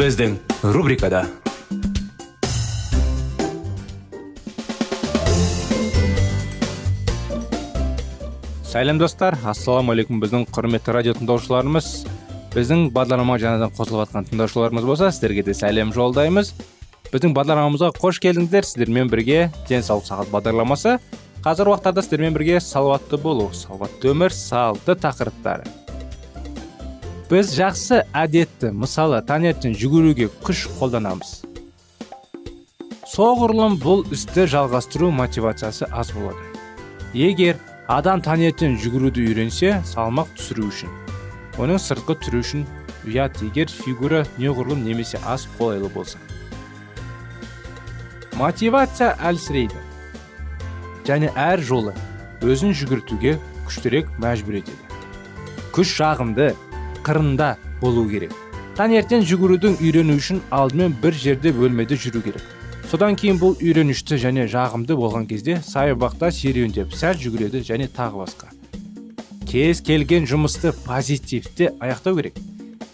Біздің рубрикада сәлем достар ассалаумағалейкум біздің құрметті радио тыңдаушыларымыз біздің бағдарламаға жаңадан қосылып жатқан тыңдаушыларымыз болса сіздерге де сәлем жолдаймыз біздің бағдарламамызға қош келдіңіздер сіздермен бірге денсаулық сағат бағдарламасы қазір уақыттарда сіздермен бірге салауатты болу салауатты өмір салты тақырыптары біз жақсы әдетті мысалы таңертең жүгіруге күш қолданамыз. Соғұрлым бұл істі жалғастыру мотивациясы аз болады. Егер адам таңертең жүгіруді үйренсе салмақ түсіру үшін. Оның сыртқы түрі үшін ұят егер фигура неғұрлым немесе аз қолайлы болса. Мотивация әлсірейді. Және әр жолы өзін жүгіртуге күштірек мәжбүр етеді. Күш жағымды қырында болу керек. Таңертең жүгірудің үйрену үшін алдымен бір жерде бөлмеде жүру керек. Содан кейін бұл үйренішті және жағымды болған кезде саябақта серуендеп сәл жүгіреді және тағы басқа. Кез келген жұмысты позитивте аяқтау керек.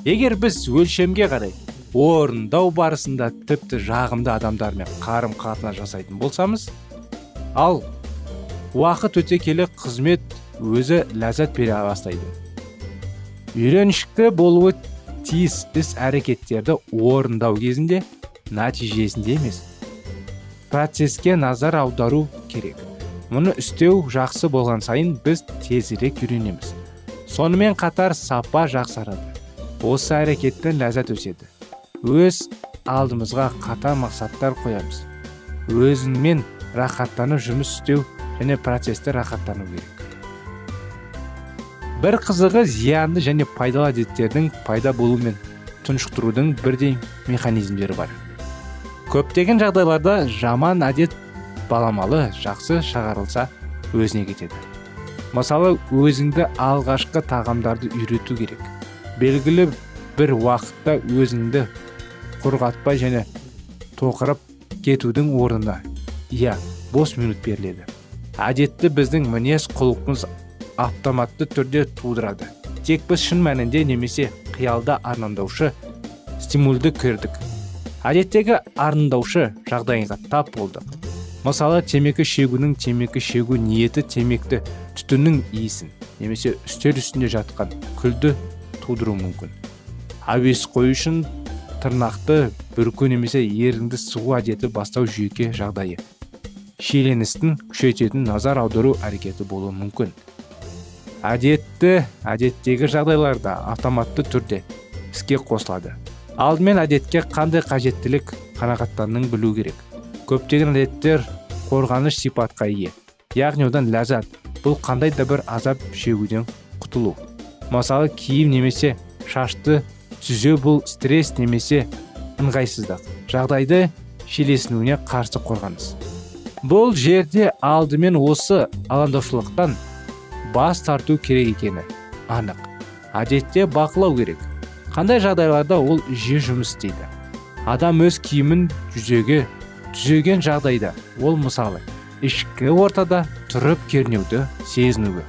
Егер біз өлшемге қарай орындау барысында тіпті жағымды адамдармен қарым қатынас жасайтын болсамыз ал уақыт өте келе қызмет өзі ләззат бере бастайды. Үйреншікті болуы тиіс іс әрекеттерді орындау кезінде нәтижесінде емес процеске назар аудару керек. Мұны істеу жақсы болған сайын біз тезірек үйренеміз. Сонымен қатар сапа жақсарады. Осы әрекеттен ләззат өседі. Өз алдымызға қатаң мақсаттар қоямыз. Өзіңмен рахаттанып жұмыс істеу және процесті рахаттану керек. Бір қызығы зиянды және пайдалы әдеттердің пайда болуы мен тұншықтырудың бірдей механизмдері бар. Көптеген жағдайларда жаман әдет баламалы жақсы шығарылса өзіне кетеді. Мысалы өзіңді алғашқы тағамдарды үйрету керек. Белгілі бір уақытта өзіңді құрғатпай және тоқырап кетудің орнына иә бос минут беріледі. Әдетті біздің мінез құлқымыз автоматты түрде тудырады. Тек біз шын мәнінде немесе қиялда армандаушы стимулды көрдік. Әдеттегі арындаушы жағдайға тап болдық мысалы темекі шегудің темекі шегу ниеті темекті түтіннің иісін немесе үстел үстінде жатқан күлді тудыруы мүмкін. Әуесқой үшін тырнақты бүрку немесе ерінді сығу әдеті бастау жүйке жағдайы. Шиеленістің күшейтетін назар аудару әрекеті болуы мүмкін. Әдетті әдеттегі жағдайларда автоматты түрде іске қосылады. Алдымен әдетке қандай қажеттілік қанағаттанын білу керек. Көптеген әдеттер қорғаныш сипатқа ие яғни одан ләззат бұл қандай да бір азап шегуден құтылу. Мысалы киім немесе шашты түзеу бұл стресс немесе ыңғайсыздық жағдайды шиеленісуіне қарсы қорғаныс. Бұл жерде алдымен осы алаңдаушылықтан бас тарту керек екені анық. Әдетте бақылау керек. Қандай жағдайларда ол жиі жұмыс істейді? Адам өз киімін жүзеге түзеген жағдайда ол мысалы ішкі ортада тұрып кернеуді сезінуі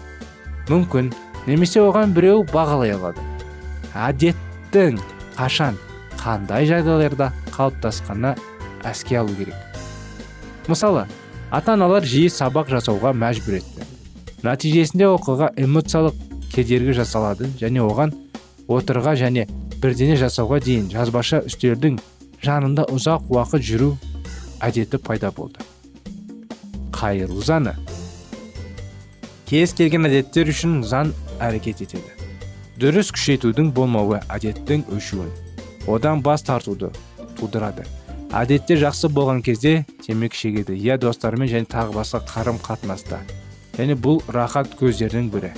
мүмкін немесе оған біреу бағалай алады. Әдеттің қашан қандай жағдайларда қалыптасқанына әске алу керек. Мысалы ата аналар жиі сабақ жасауға мәжбүр етті. Нәтижесінде оқиға эмоциялық кедергі жасалады және оған отырға және бірдене жасауға дейін жазбаша үстелдің жанында ұзақ уақыт жүру әдеті пайда болды. Қайырлы заңы. Кез келген әдеттер үшін заң әрекет етеді. Дұрыс күшейтудің болмауы әдеттің өшуін одан бас тартуды тудырады. Әдетте жақсы болған кезде темекі шегеді. Иә достарымен және тағы басқа қарым қатынаста және бұл рахат көздердің бірі.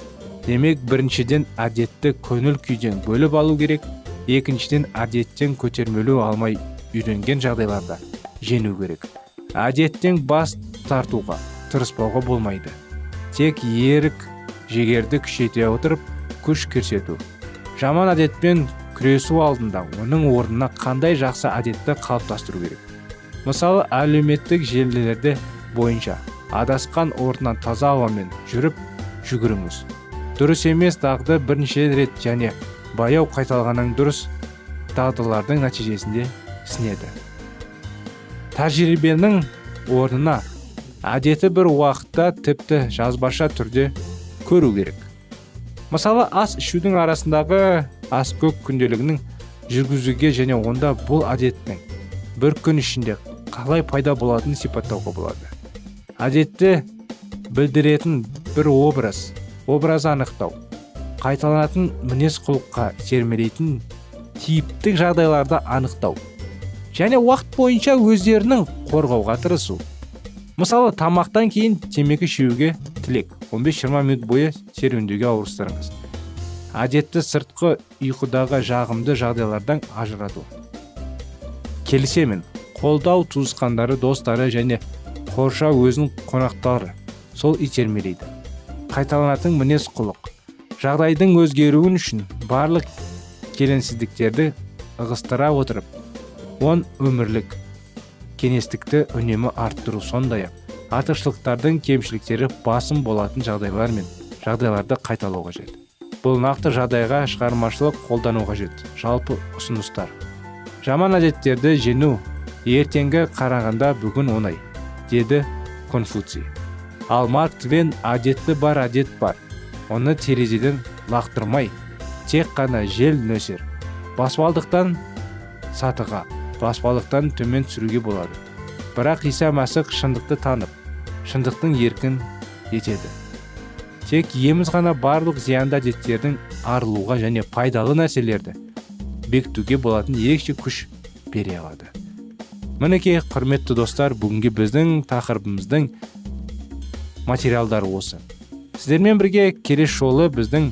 Демек біріншіден әдетті көңіл күйден бөліп алу керек екіншіден әдеттен көтермелеу алмай үйренген жағдайларда жеңу керек. Әдеттен бас тартуға тырыспауға болмайды. Тек ерік жігерді күшейте отырып күш көрсету. Жаман әдетпен күресу алдында оның орнына қандай жақсы әдетті қалыптастыру керек? Мысалы әлеуметтік желілерде бойынша адасқан орнынан таза ауамен жүріп жүгіріңіз. Дұрыс емес дағды бірнеше рет және баяу қайталағаның дұрыс дағдылардың нәтижесінде сінеді тәжірибенің орнына әдеті бір уақытта тіпті жазбаша түрде көру керек. Мысалы ас ішудің арасындағы ас көк күнделігінің жүргізуге және онда бұл әдеттің бір күн ішінде қалай пайда болатынын сипаттауға болады. Әдетті білдіретін бір образ. Образы анықтау. Қайталанатын мінез құлыққа сермелейтін типтік жағдайларды анықтау. Және уақыт бойынша өздерінің қорғауға тырысу. Мысалы тамақтан кейін темекі шеуге тілек. 15-20 минут бойы серуендеуге ауыстырыңыз әдетті сыртқы ұйқыдағы жағымды жағдайлардан ажырату. Келісемін. Қолдау туысқандары достары және қоршау өзінің қонақтары. Сол итермелейді. Қайталанатын мінез құлық. Жағдайдың өзгеруін үшін барлық келеңсіздіктерді ығыстыра отырып он өмірлік кеңестікті үнемі арттыру сондай ақ артықшылықтардың кемшіліктері басым болатын жағдайлар мен жағдайларды қайталау қажет. Бұл нақты жағдайға шығармашылық қолдану қажет. Жалпы ұсыныстар. Жаман әдеттерді жену ертеңгі қарағанда бүгін оңай. Деді конфуций. Ал марк твен әдетті бар әдет бар. Оны терезеден лақтырмай тек қана жел нөсер. Баспалдықтан сатыға баспалдықтан төмен түсіруге болады. Бірақ иса мәсіх шындықты танып шындықтың еркін етеді. Тек еміз ғана барлық зиянды әдеттердің арылуға және пайдалы нәрселерді бекітуге болатын ерекше күш бере алады мінекей құрметті достар бүгінгі біздің тақырыбымыздың материалдары осы. Сіздермен бірге келесі жолы біздің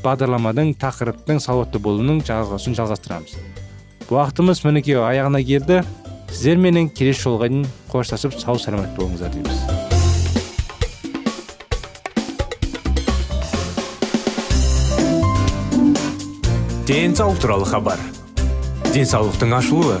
бағдарламаның тақырыптың сауатты болуының жалғасын жалғастырамыз. Уақытымыз мінекей аяғына келді. Сіздер менің келесі жолға дейін қоштасып сау саламат болыңыздар дейміз. Денсаулық туралы хабар. Денсаулықтың ашылуы.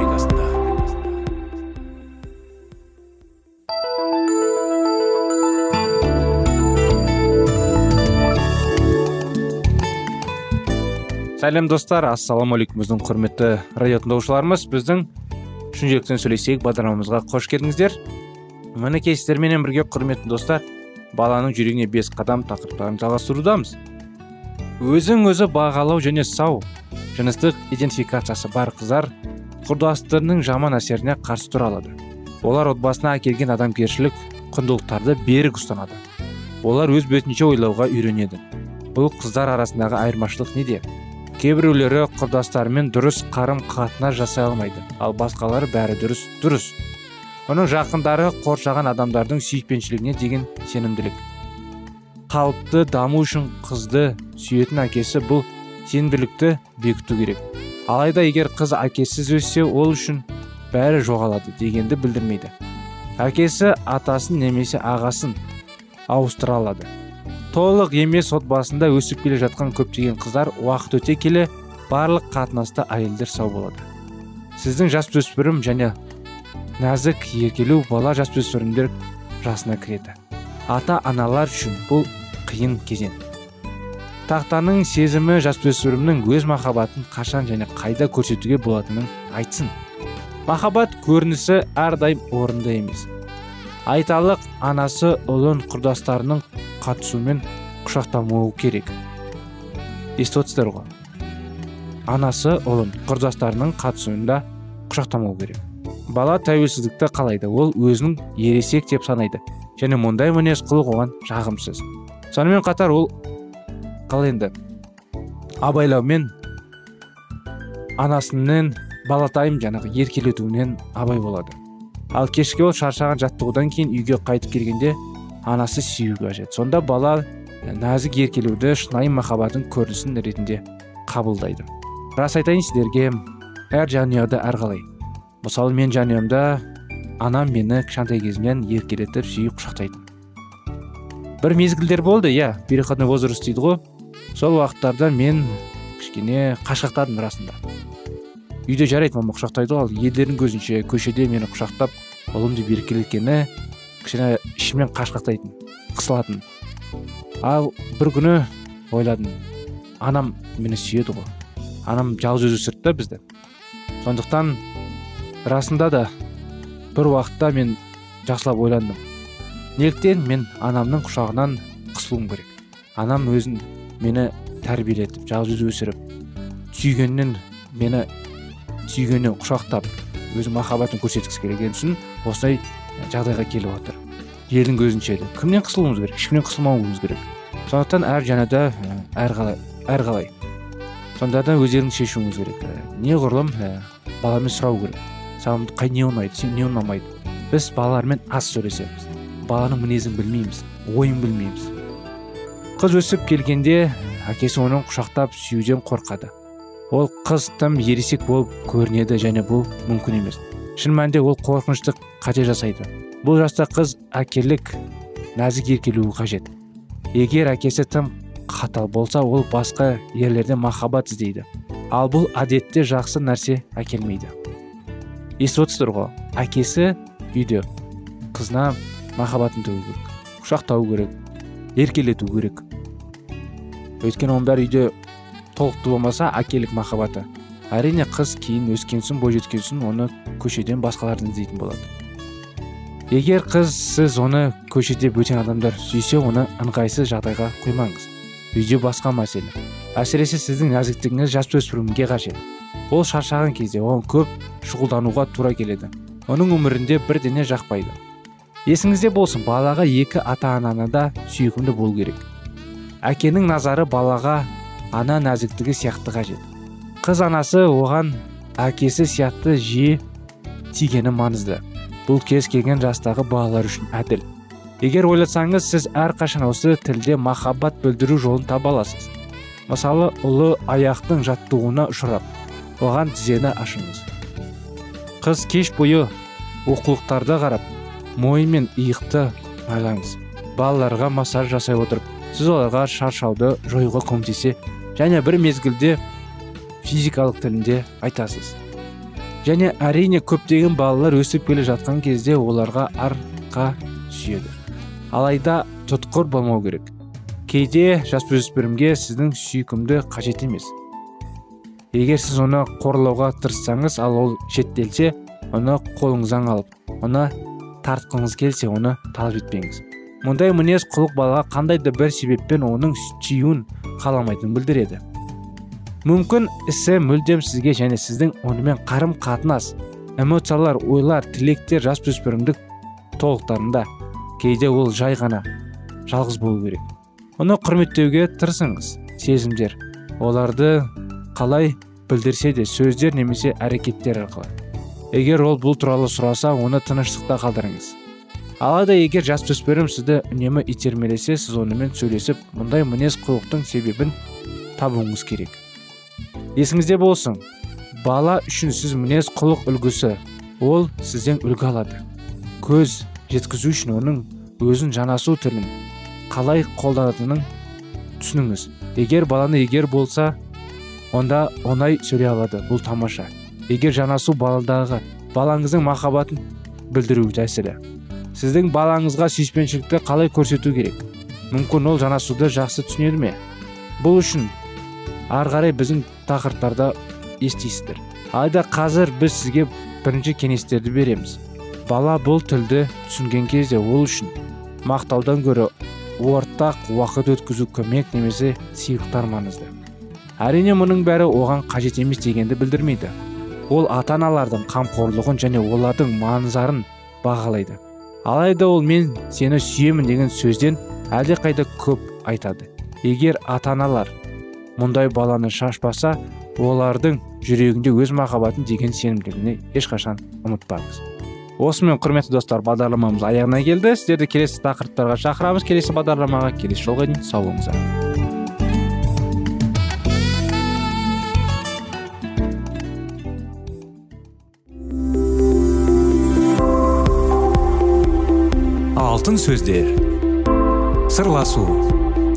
Сәлем достар. Ассалаумағалейкум біздің құрметті радио тыңдаушыларымыз біздің шын жүректен сөйлесейік бағдарламамызға қош келдіңіздер. Мінекей сіздерменен бірге құрметті достар баланың жүрегіне бес қадам тақырыптарын жалғастырудамыз. Өзің өзі бағалау және сау жыныстық идентификациясы бар қыздар құрдастарының жаман әсеріне қарсы тұра алады. Олар отбасына әкелген адамгершілік құндылықтарды берік ұстанады. Олар өз бетінше ойлауға үйренеді. Бұл қыздар арасындағы айырмашылық неде? Кейбіреулері құрдастарымен дұрыс қарым қатынас жасай алмайды. Ал басқалары бәрі дұрыс дұрыс. Оның жақындары қоршаған адамдардың сүйіспеншілігіне деген сенімділік. Қалыпты даму үшін қызды сүйетін әкесі бұл сенімділікті бекіту керек. Алайда егер қыз әкесіз өссе ол үшін бәрі жоғалады дегенді білдірмейді. Әкесі атасын немесе ағасын ауыстыра алады. Толық емес отбасында өсіп келе жатқан көптеген қыздар уақыт өте келе барлық қатынаста әйелдер сау болады. Сіздің жасөспірім және нәзік еркелеу бала жасөспірімдер жасына кіреді. Ата аналар үшін бұл қиын кезең. Тақтаның сезімі жасөспірімнің өз махаббатын қашан және қайда көрсетуге болатынын айтсын. Махаббат көрінісі әрдайым орынды емес. Айталық анасы ұлын құрдастарының қатысуымен құшақтамауы керек. Естіп ғой анасы ұлын құрдастарының қатысуында құшақтамау керек. Бала тәуелсіздікті қалайды ол өзінің ересек деп санайды. Және мұндай мінез құлық оған жағымсыз. Сонымен қатар ол қалай енді. Абайлаумен анасының балатайым жаңағы еркелетуінен абай болады. Ал кешке ол шаршаған жаттығудан кейін үйге қайтып келгенде анасы сүю қажет сонда бала нәзік еркелеуді шынайы махаббаттың көрінісін ретінде қабылдайды. Рас айтайын сіздерге әр жанұяда әрқалай. Мысалы мен жанұямда анам мені кішкентай кезімнен еркелетіп сүйіп құшақтайтын бір мезгілдер болды иә переходной возраст дейді ғой. Сол уақыттарда мен кішкене қашқақтадым расында. Үйде жарайды мама құшақтайды ғой ал елдердің көзінше көшеде мені құшақтап ұлым деп еркелеткені кішкене ішімнен қашқақтайтын қысылатын. Ал бір күні ойладым анам мені сүйеді ғой. Анам жалғыз өзі өсірді да бізді. Сондықтан расында да бір уақытта мен жақсылап ойландым. Неліктен мен анамның құшағынан қысылуым керек. Анам өзін мені тәрбиелетіп жалғыз өсіріп сүйгеннен мені сүйгеннен құшақтап өз махаббатын көрсеткісі келген үшін осылай жағдайға келіп отыр. Елдің көзінше де. Кімнен қысылуымыз керек? Ешкімнен қысылмауымыз керек. Сондықтан әр жанада әрқалай әрқалай сонда да өздеріңіз шешуіңіз керек. Неғұрлым баламен сұрау керек. Саған қай не ұнайды сен не ұнамайды? Біз балалармен аз сөйлесеміз. Баланың мінезін білмейміз ойын білмейміз. Қыз өсіп келгенде әкесі оның құшақтап сүюден қорқады. Ол қыз тым ересек болып көрінеді және бұл мүмкін емес. Шын мәнінде ол қорқынышты қате жасайды. Бұл жаста қыз әкелік нәзік еркелеуі қажет. Егер әкесі тым қатал болса ол басқа ерлерден махаббат іздейді. Ал бұл әдетте жақсы нәрсе әкелмейді. Естіп отырсыздар ғой әкесі үйде қызына махаббатын төгу керек құшақтау керек еркелету керек. Өйткені оның бәрі үйде толықты болмаса әкелік махаббаты. Әрине қыз кейін өскен соң бойжеткен соң оны көшеден басқаларды іздейтін болады. Егер қыз сіз оны көшеде бөтен адамдар сүйсе оны ыңғайсыз жағдайға қоймаңыз. Үйде басқа мәселе. Әсіресе сіздің нәзіктігіңіз жасөспірімге қажет. Ол шаршаған кезде оған көп шұғылдануға тура келеді. Оның өмірінде бірдене жақпайды. Есіңізде болсын балаға екі ата ананы да сүйкімді болу керек. Әкенің назары балаға ана нәзіктігі сияқты қажет. Қыз анасы оған әкесі сияқты жиі тигені маңызды. Бұл кез келген жастағы балалар үшін әділ. Егер ойласаңыз сіз әрқашан осы тілде махаббат білдіру жолын таба аласыз. Мысалы ұлы аяқтың жаттығуына ұшырап оған тізені ашыңыз. Қыз кеш бойы оқулықтарды қарап мойын мен иықты майлаңыз балаларға массаж жасай отырып сіз оларға шаршауды жоюға көмектесе және бір мезгілде физикалық тілінде айтасыз. Және әрине көптеген балалар өсіп келе жатқан кезде оларға арқа сүйеді. Алайда тұтқыр болмау керек. Кейде жасөспірімге сіздің сүйкімді қажет емес. Егер сіз оны қорлауға тырыссаңыз ал ол шеттелсе оны қолыңыздан алып оны тартқыңыз келсе оны талап етпеңіз. Мұндай мінез құлық балаға қандай да бір себеппен оның сүюін қаламайтынын білдіреді. Мүмкін ісі мүлдем сізге және сіздің онымен қарым қатынас эмоциялар ойлар тілектер жасөспірімдік толықтарында кейде ол жай ғана жалғыз болу керек. Оны құрметтеуге тырысыңыз сезімдер. Оларды қалай білдірсе де сөздер немесе әрекеттер арқылы. Егер ол бұл туралы сұраса оны тыныштықта қалдырыңыз. Алайда егер жасөспірім сізді үнемі итермелесе сіз онымен сөйлесіп мұндай мінез құлықтың себебін табуыңыз керек. Есіңізде болсын. Бала үшін сіз мінез құлық үлгісі. Ол сізден үлгі алады. Көз жеткізу үшін оның өзін жанасу тілін қалай қолданатынын түсініңіз. Егер баланы егер болса онда оңай сөйлей алады бұл тамаша. Егер жанасу баладағы балаңыздың махаббатын білдіру тәсілі. Сіздің балаңызға сүйіспеншілікті қалай көрсету керек? Мүмкін ол жанасуды жақсы түсінеді ме? Бұл үшін ары қарай біздің тақырыптарда естисіздер. Алайда қазір біз сізге бірінші кеңестерді береміз. Бала бұл тілді түсінген кезде ол үшін мақтаудан гөрі ортақ уақыт өткізу көмек немесе сыйлықтар маңызды. Әрине мұның бәрі оған қажет емес дегенді білдірмейді. Ол ата аналардың қамқорлығын және олардың маңызарын бағалайды. Алайда ол мен сені сүйемін деген сөзден әлдеқайда көп айтады. Егер ата аналар мұндай баланы шашпаса олардың жүрегінде өз махаббатын деген сенімділігіне ешқашан ұмытпаңыз. Осымен құрметті достар бағдарламамыз аяғына келді. Сіздерді келесі тақырыптарға шақырамыз. Келесі бағдарламаға келесі жолға дейін сау болыңыздар. Алтын сөздер. Сырласу.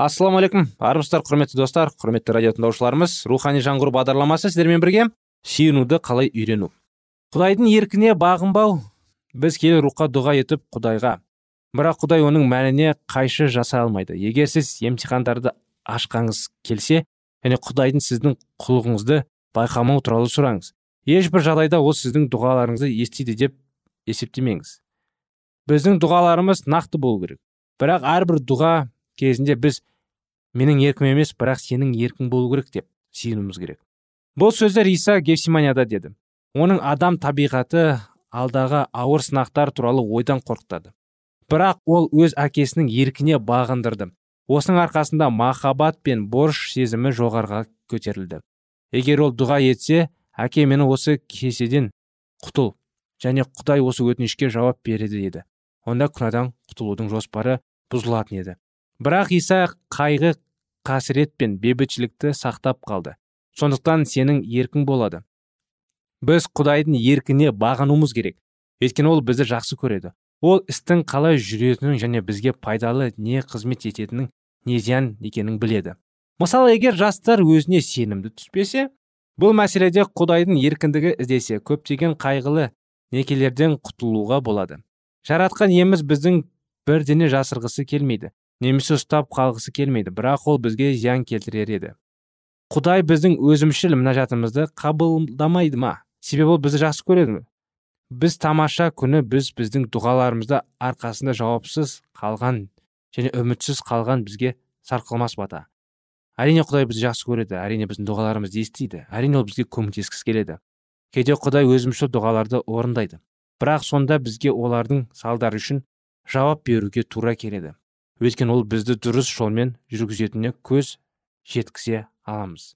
Ассалаумағалейкум армысыздар құрметті достар құрметті радио тыңдаушыларымыз. Рухани жаңғыру бағдарламасы сіздермен бірге сүйінуді қалай үйрену? Құдайдың еркіне бағынбау. Біз келі рухқа дұға етіп құдайға. Бірақ құдай оның мәніне қайшы жасай алмайды. Егер сіз емтихандарды ашқаңыз келсе және құдайдың сіздің құлығыңызды байқамау туралы сұраңыз ешбір жағдайда ол сіздің дұғаларыңызды естиді деп есептемеңіз. Біздің дұғаларымыз нақты болу керек. Бірақ әрбір дұға кезінде біз менің еркім емес бірақ сенің еркің болу керек деп сүйінуіміз керек. Бұл сөздер иса гефсиманияда деді. Оның адам табиғаты алдағы ауыр сынақтар туралы ойдан қорқытады. Бірақ ол өз әкесінің еркіне бағындырды. Осының арқасында махаббат пен борыш сезімі жоғарыға көтерілді. Егер ол дұға етсе әке мені осы кеседен құтыл және құдай осы өтінішке жауап береді еді онда күнәдан құтылудың жоспары бұзылатын еді. Бірақ иса қайғы қасірет пен бейбітшілікті сақтап қалды. Сондықтан сенің еркің болады. Біз құдайдың еркіне бағынуымыз керек. Өйткені ол бізді жақсы көреді. Ол істің қалай жүретінін және бізге пайдалы не қызмет ететінін не зиян екенін біледі. Мысалы егер жастар өзіне сенімді түспесе бұл мәселеде құдайдың еркіндігі іздесе көптеген қайғылы некелерден құтылуға болады. Жаратқан еміз біздің бірдене жасырғысы келмейді. Немесе ұстап қалғысы келмейді. Бірақ ол бізге зиян келтірер еді. Құдай біздің өзімшіл мінәжатымызды қабылдамайды ма? Себебі ол бізді жақсы көреді біз тамаша күні біз біздің дұғаларымызды арқасында жауапсыз қалған және үмітсіз қалған бізге сарқылмас бата. Әрине құдай бізді жақсы көреді әрине біздің дұғаларымызды естиді әрине ол бізге көмектескісі келеді. Кейде құдай өзімшіл дұғаларды орындайды. Бірақ сонда бізге олардың салдары үшін жауап беруге тура келеді. Өйткені ол бізді дұрыс жолмен жүргізетініне көз жеткізе аламыз.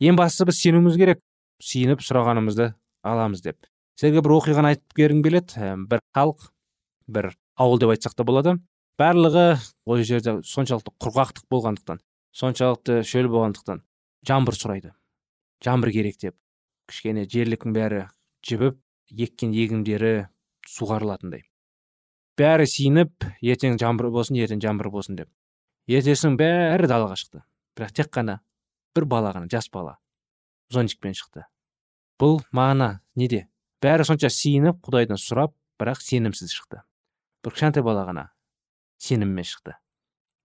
Ең бастысы біз сенуіміз керек сүйініп сұрағанымызды аламыз деп. Сіздерге бір оқиғаны айтып бергім келеді. Бір халық бір ауыл деп айтсақ та болады. Барлығы ол жерде соншалықты құрғақтық болғандықтан соншалықты шөл болғандықтан жаңбыр сұрайды. Жаңбыр керек деп. Кішкене жерліктің бәрі жібіп еккен егіндері суғарылатындай. Бәрі сиініп ертең жаңбыр болсын ертең жаңбыр болсын деп. Ертесің бәрі далаға шықты. Бірақ тек қана бір бала ғана жас бала зонтикпен шықты. Бұл мағына неде? Бәрі сонша сиініп құдайдан сұрап бірақ сенімсіз шықты. Бір кішкентай бала ғана сеніммен шықты.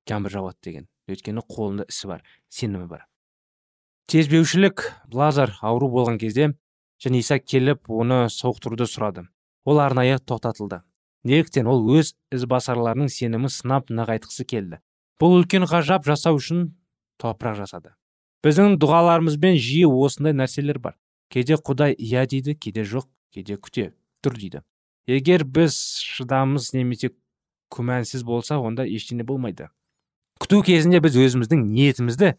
Жаңбыр жауады деген. Өйткені қолында ісі бар сенімі бар. Сезбеушілік лазар ауру болған кезде және иса келіп оны сауықтыруды сұрады. Ол арнайы тоқтатылды. Неліктен ол өз ізбасарларының сенімі сынап нығайтқысы келді. Бұл үлкен ғажап жасау үшін топырақ жасады. Біздің дұғаларымызбен жиі осындай нәрселер бар. Кейде құдай иә дейді кейде жоқ кейде күте тұр дейді. Егер біз шыдамыз немесе күмәнсіз болса онда ештеңе болмайды. Күту кезінде біз өзіміздің ниетімізді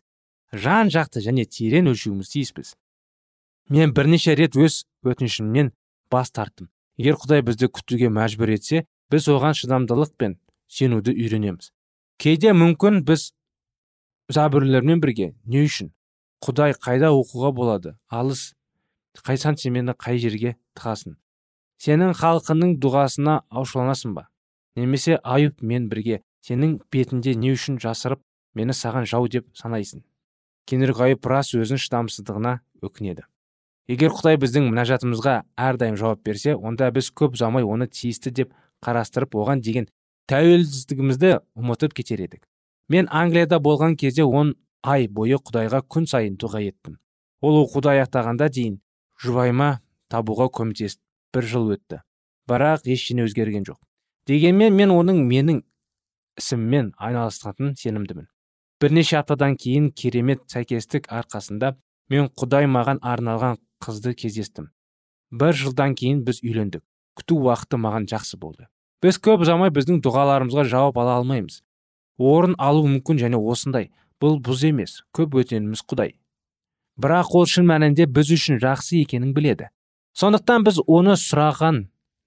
жан жақты және терең өлшеуіміз тиіспіз. Мен бірнеше рет өз өтінішімнен бас тарттым. Егер құдай бізді күтуге мәжбүр етсе біз оған шыдамдылық пен сенуді үйренеміз. Кейде мүмкін біз зәбірлермен бірге не үшін? Құдай қайда оқуға болады? Алыс қайсан сен мені қай жерге тығасың? Сенің халқының дұғасына аушыланасың ба? Немесе аюп мен бірге сенің бетінде не үшін жасырып мені саған жау деп санайсың? Аюп рас өзінің шыдамсыздығына өкінеді. Егер құдай біздің мінәжатымызға әрдайым жауап берсе онда біз көп ұзамай оны тиісті деп қарастырып оған деген тәуелсіздігімізді ұмытып кетер едік. Мен англияда болған кезде он ай бойы құдайға күн сайын дұға еттім. Ол оқуды аяқтағанда дейін жұбайыма табуға көмектесті бір жыл өтті. Бірақ ештеңе өзгерген жоқ. Дегенмен мен оның менің ісіммен айналысатынын сенімдімін. Бірнеше аптадан кейін керемет сәйкестік арқасында мен құдай маған арналған қызды кездестім. Бір жылдан кейін біз үйлендік. Күту уақыты маған жақсы болды. Біз көп ұзамай біздің дұғаларымызға жауап ала алмаймыз. Орын алу мүмкін және осындай. Бұл бұз емес көп өтеніміз құдай. Бірақ ол шын мәнінде біз үшін жақсы екенін біледі. Сондықтан біз оны сұраған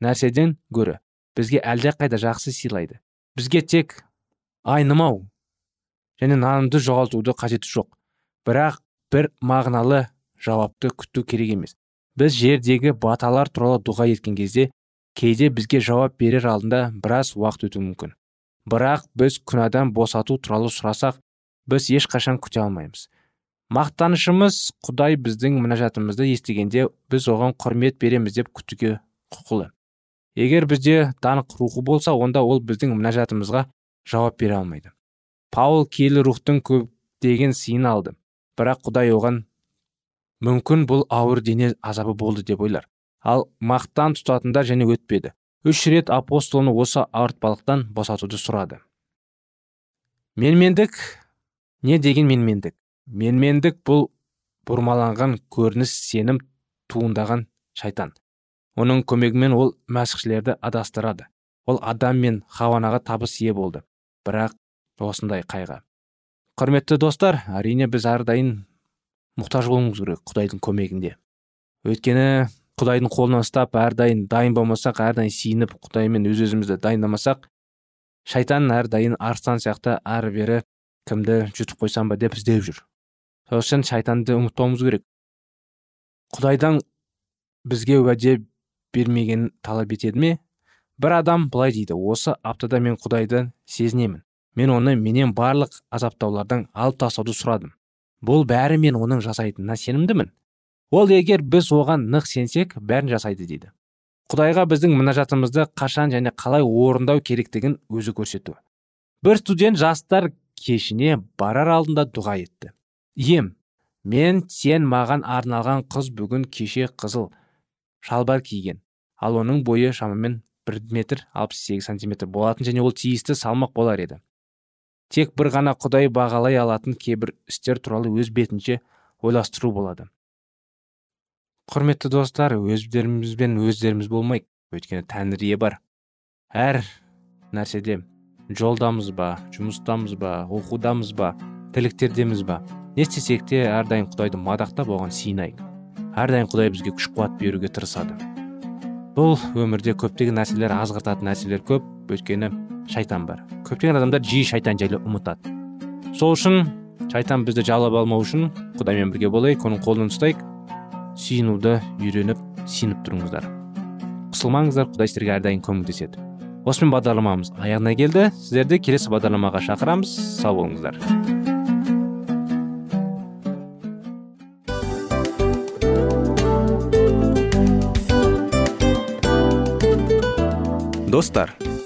нәрседен гөрі бізге әлдеқайда жақсы сыйлайды. Бізге тек айнымау және нанымды жоғалтуды қажеті жоқ. Бірақ бір мағыналы жауапты күту керек емес. Біз жердегі баталар туралы дұға еткен кезде кейде бізге жауап берер алдында біраз уақыт өтуі мүмкін. Бірақ біз күнәдан босату туралы сұрасақ біз ешқашан күте алмаймыз. Мақтанышымыз құдай біздің мінәжатымызды естігенде біз оған құрмет береміз деп күтуге құқылы. Егер бізде даңқ рухы болса онда ол біздің мінәжатымызға жауап бере алмайды. Паул киелі рухтың көптеген сыйын алды. Бірақ құдай оған мүмкін бұл ауыр дене азабы болды деп ойлар. Ал мақтан тұтатындар және өтпеді. Үш рет апостол оны осы ауыртпалықтан босатуды сұрады. Менмендік? Не деген менмендік? Менмендік бұл бұрмаланған көрініс сенім туындаған шайтан. Оның көмегімен ол мәсіхшілерді адастырады. Ол адам мен хауанаға табыс ие болды. Бірақ осындай қайға құрметті достар әрине біз әрдайым мұқтаж болуымыз керек құдайдың көмегінде. Өйткені құдайдың қолынан ұстап әрдайым дайын болмасақ әрдайым сиініп құдаймен өз өзімізді дайындамасақ шайтан әрдайым арыстан сияқты ары бері кімді жұтып қойсам ба деп іздеп жүр. Сол үшін шайтанды ұмытпауымыз керек. Құдайдан бізге уәде бермегенін талап етеді ме? Бір адам былай дейді осы аптада мен құдайды сезінемін. Мен оны менен барлық азаптаулардан алып тастауды сұрадым бұл бәрі мен оның жасайтынына сенімдімін. Ол егер біз оған нық сенсек бәрін жасайды дейді. Құдайға біздің мінәжатымызды қашан және қалай орындау керектігін өзі көрсету. Бір студент жастар кешіне барар алдында дұға етті. Ием мен сен маған арналған қыз бүгін кеше қызыл шалбар киген. Ал оның бойы шамамен бір метр алпыс сегіз сантиметр болатын және ол тиісті салмақ болар еді. Тек бір ғана құдай бағалай алатын кейбір істер туралы өз бетінше ойластыру болады. Құрметті достар өздерімізбен өздеріміз болмайық. Өйткені тәңір ие бар. Әр нәрседе жолдамыз ба жұмыстамыз ба оқудамыз ба тірліктердеміз ба? Не істесек те әрдайым құдайды мадақтап оған сиынайық әрдайым құдай бізге күш қуат беруге тырысады. Бұл өмірде көптеген нәрселер азғыртатын нәрселер көп. Өйткені шайтан бар. Көптеген адамдар жиі шайтан жайлы ұмытады. Сол үшін шайтан бізді жалап алмау үшін құдаймен бірге болайық оның қолынан ұстайық сүйінуді үйреніп сеніп тұрыңыздар. Қысылмаңыздар құдай сіздерге әрдайым көмектеседі. Осымен бағдарламамыз аяғына келді. Сіздерді келесі бағдарламаға шақырамыз. Сау болыңыздар. Достар